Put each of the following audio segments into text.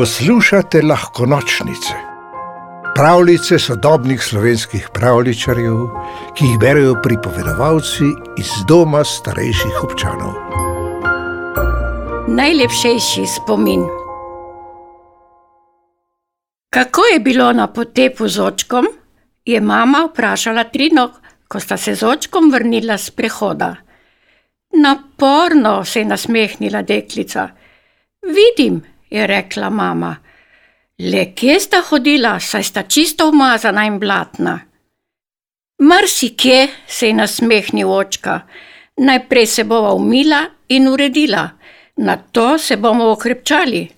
Poslušate lahko nočnice, pravljice sodobnih slovenskih pravličarjev, ki jih berijo pripovedovalci iz doma starejših občanov. Najlepšejši spomin. Kako je bilo na potepu z očkom, je mama vprašala Trino, ko sta se z očkom vrnila z prehoda. Naporno se je nasmehnila deklica. Vidim, je rekla mama. Le kje sta hodila, saj sta čisto umazana in blatna. Marsikje se je nasmehnil očka. Najprej se bova umila in uredila, na to se bomo okrepčali.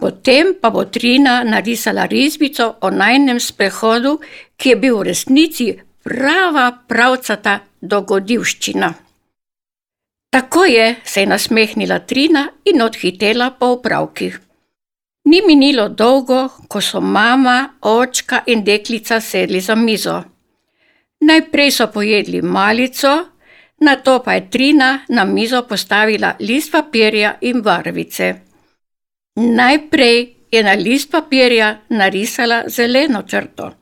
Potem pa bo Trina narisala risbico o najnem sprehodu, ki je bil v resnici prava pravcata dogodivščina. Tako je, se je nasmehnila Trina in odhitela po upravkih. Ni minilo dolgo, ko so mama, očka in deklica sedli za mizo. Najprej so pojedli malico, na to pa je Trina na mizo postavila list papirja in barvice. Najprej je na list papirja narisala zeleno črto.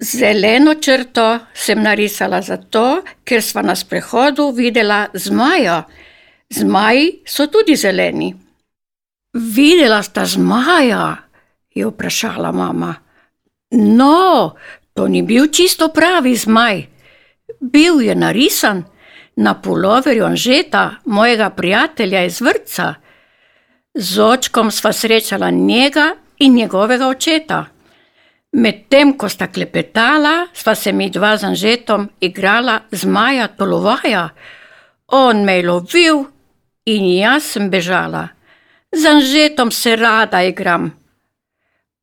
Zeleno črto sem narisala zato, ker sva na sprehodu videla zmaja. Zmaji so tudi zeleni. Videla sta zmaja, je vprašala mama. No, to ni bil čisto pravi zmaj. Bil je narisan na puloverju Anžeta, mojega prijatelja iz vrca. Z očkom sva srečala njega in njegovega očeta. Medtem ko sta klepetala, sva se mi dva z Anžetom igrala zmaja tolovaja. On me je lovil in jaz sem bežala. Z Anžetom se rada igram.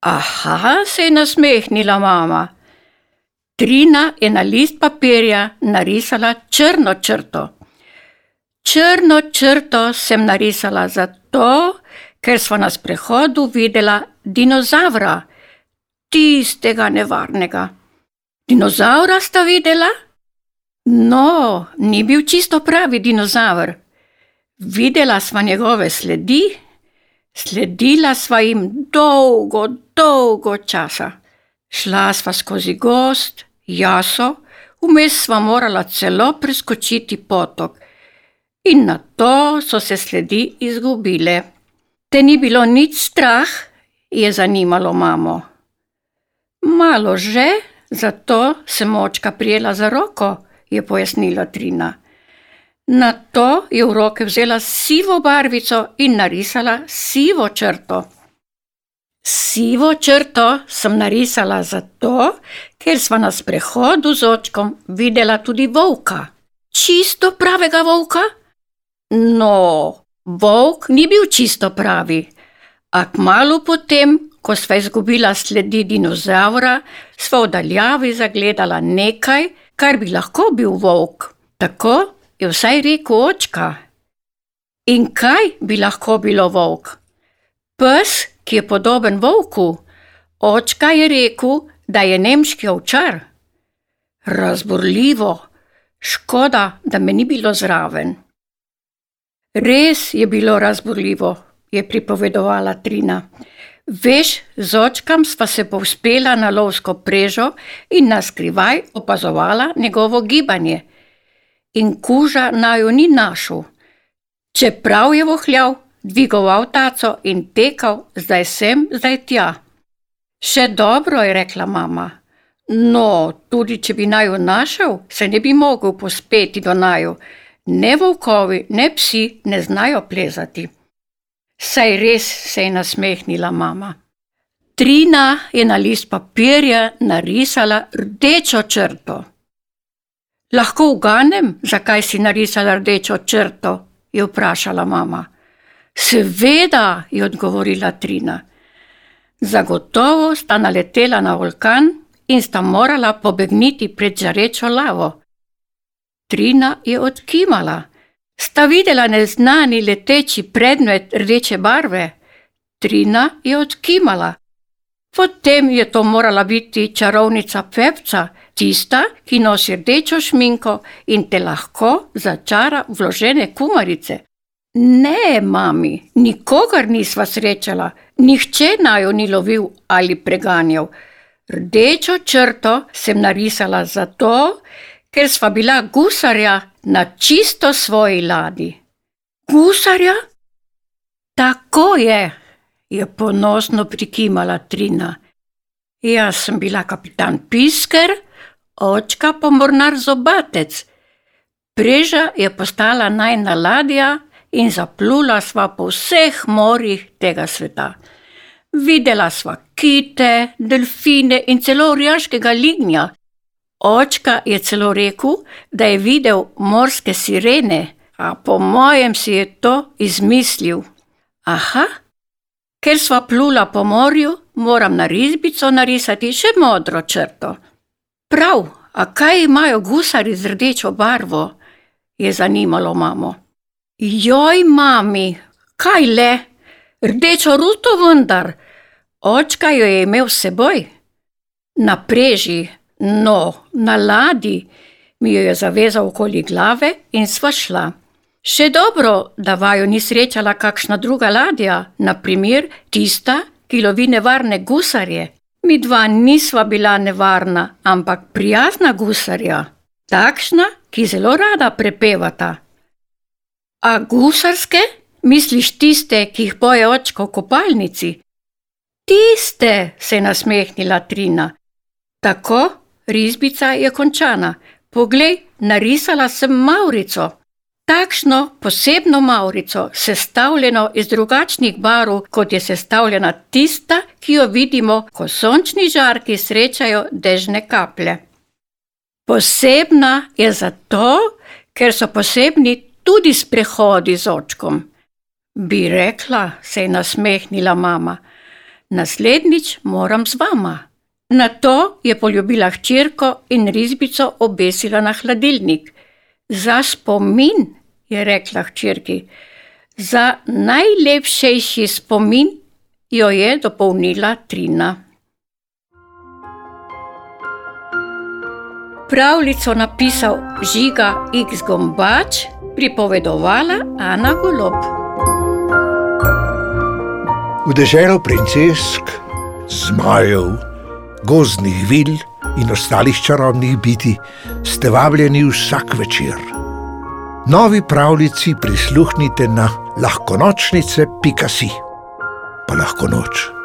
Aha, se je nasmehnila mama. Trina je na list papirja narisala črno črto. Črno črto sem narisala zato, ker smo na sprehodu videla dinozavra tistega nevarnega. Dinozaura sta videla? No, ni bil čisto pravi dinozaver. Videla sva njegove sledi, sledila sva jim dolgo, dolgo časa. Šla sva skozi gost, jaso, vmes sva morala celo preskočiti potok. In na to so se sledi izgubile. Te ni bilo nič strah, je zanimalo mamo. Malo že, zato sem očka prijela za roko, je pojasnila Trina. Na to je v roke vzela sivo barvico in narisala sivo črto. Sivo črto sem narisala zato, ker sva na sprehodu z očkom videla tudi volka. Čisto pravega volka? No, volk ni bil čisto pravi, a kmalo potem ko sva izgubila sledi dinozaura, sva v daljavi zagledala nekaj, kar bi lahko bil volk. Tako je vsaj rekel očka. In kaj bi lahko bilo volk? Pes, ki je podoben volku. Očka je rekel, da je nemški ovčar. Razborljivo, škoda, da me ni bilo zraven. Res je bilo razborljivo, je pripovedovala Trina. Veš, z očkom sva se povzpela na lovsko prežo in na skrivaj opazovala njegovo gibanje. In kuža naju ni našel. Čeprav je vohljal, dvigoval taco in tekal zdaj sem, zdaj tja. Še dobro, je rekla mama. No, tudi če bi naju našel, se ne bi mogel pospeti do naju. Ne volkovi, ne psi ne znajo plezati. Saj res se je nasmehnila mama. Trina je na list papirja narisala rdečo črto. Lahko uganem, zakaj si narisala rdečo črto? je vprašala mama. Seveda, je odgovorila Trina. Zagotovo sta naletela na vulkan in sta morala pobegniti pred žarečo lavo. Trina je odkimala. Sta videla neznani leteči predmet rdeče barve? Trina je odkimala. Potem je to morala biti čarovnica Pepca, tista, ki nosi rdečo šminko in te lahko začara vložene kumarice. Ne, mami, nikogar nisva srečala, nihče naj jo ni lovil ali preganjal. Rdečo črto sem narisala zato, ker sva bila gusarja na čisto svoji ladi. Gusarja? Tako je, je ponosno prikimala Trina. Jaz sem bila kapitan Pisker, očka pa mornar zobatec. Preža je postala najna ladja in zaplula sva po vseh morjih tega sveta. Videla sva kite, delfine in celo orjaškega lignja. Očka je celo rekel, da je videl morske sirene, a po mojem si je to izmislil. Aha, ker sva plula po morju, moram na risbico narisati še modro črto. Prav, a kaj imajo gusari z rdečo barvo? je zanimalo mamo. Joj, mami, kaj le? Rdečo ruto vendar. Očka jo je imel s seboj. Na preži, no, na ladi, mi jo je zavezal okoli glave in sva šla. Še dobro, da vaju ni srečala kakšna druga ladja, naprimer tista, ki lovi nevarne gusarje. Mi dva nisva bila nevarna, ampak prijazna gusarja, takšna, ki zelo rada prepevata. A gusarske, misliš tiste, ki jih poje očko v kopalnici? Tiste, se je nasmehnila Trina. Tako, risbica je končana. Poglej, narisala sem Maurico. Takšno posebno Maurico, sestavljeno iz drugačnih barv, kot je sestavljena tista, ki jo vidimo, ko sončni žarki srečajo dežne kaplje. Posebna je zato, ker so posebni tudi sprehodi z očkom. Bi rekla, se je nasmehnila mama naslednjič moram z vama. Na to je poljubila hčerko in risbico obesila na hladilnik. Za spomin, je rekla hčerki, za najlepšejši spomin jo je dopolnila Trina. Pravljico napisal Žiga X. Gombač, pripovedovala Ana Golob. V deželo princesk, zmajev, gozdnih vil in ostalih čarobnih biti ste vabljeni vsak večer. Novi pravljici prisluhnite na lahkonočnice.si. Pa lahko noč.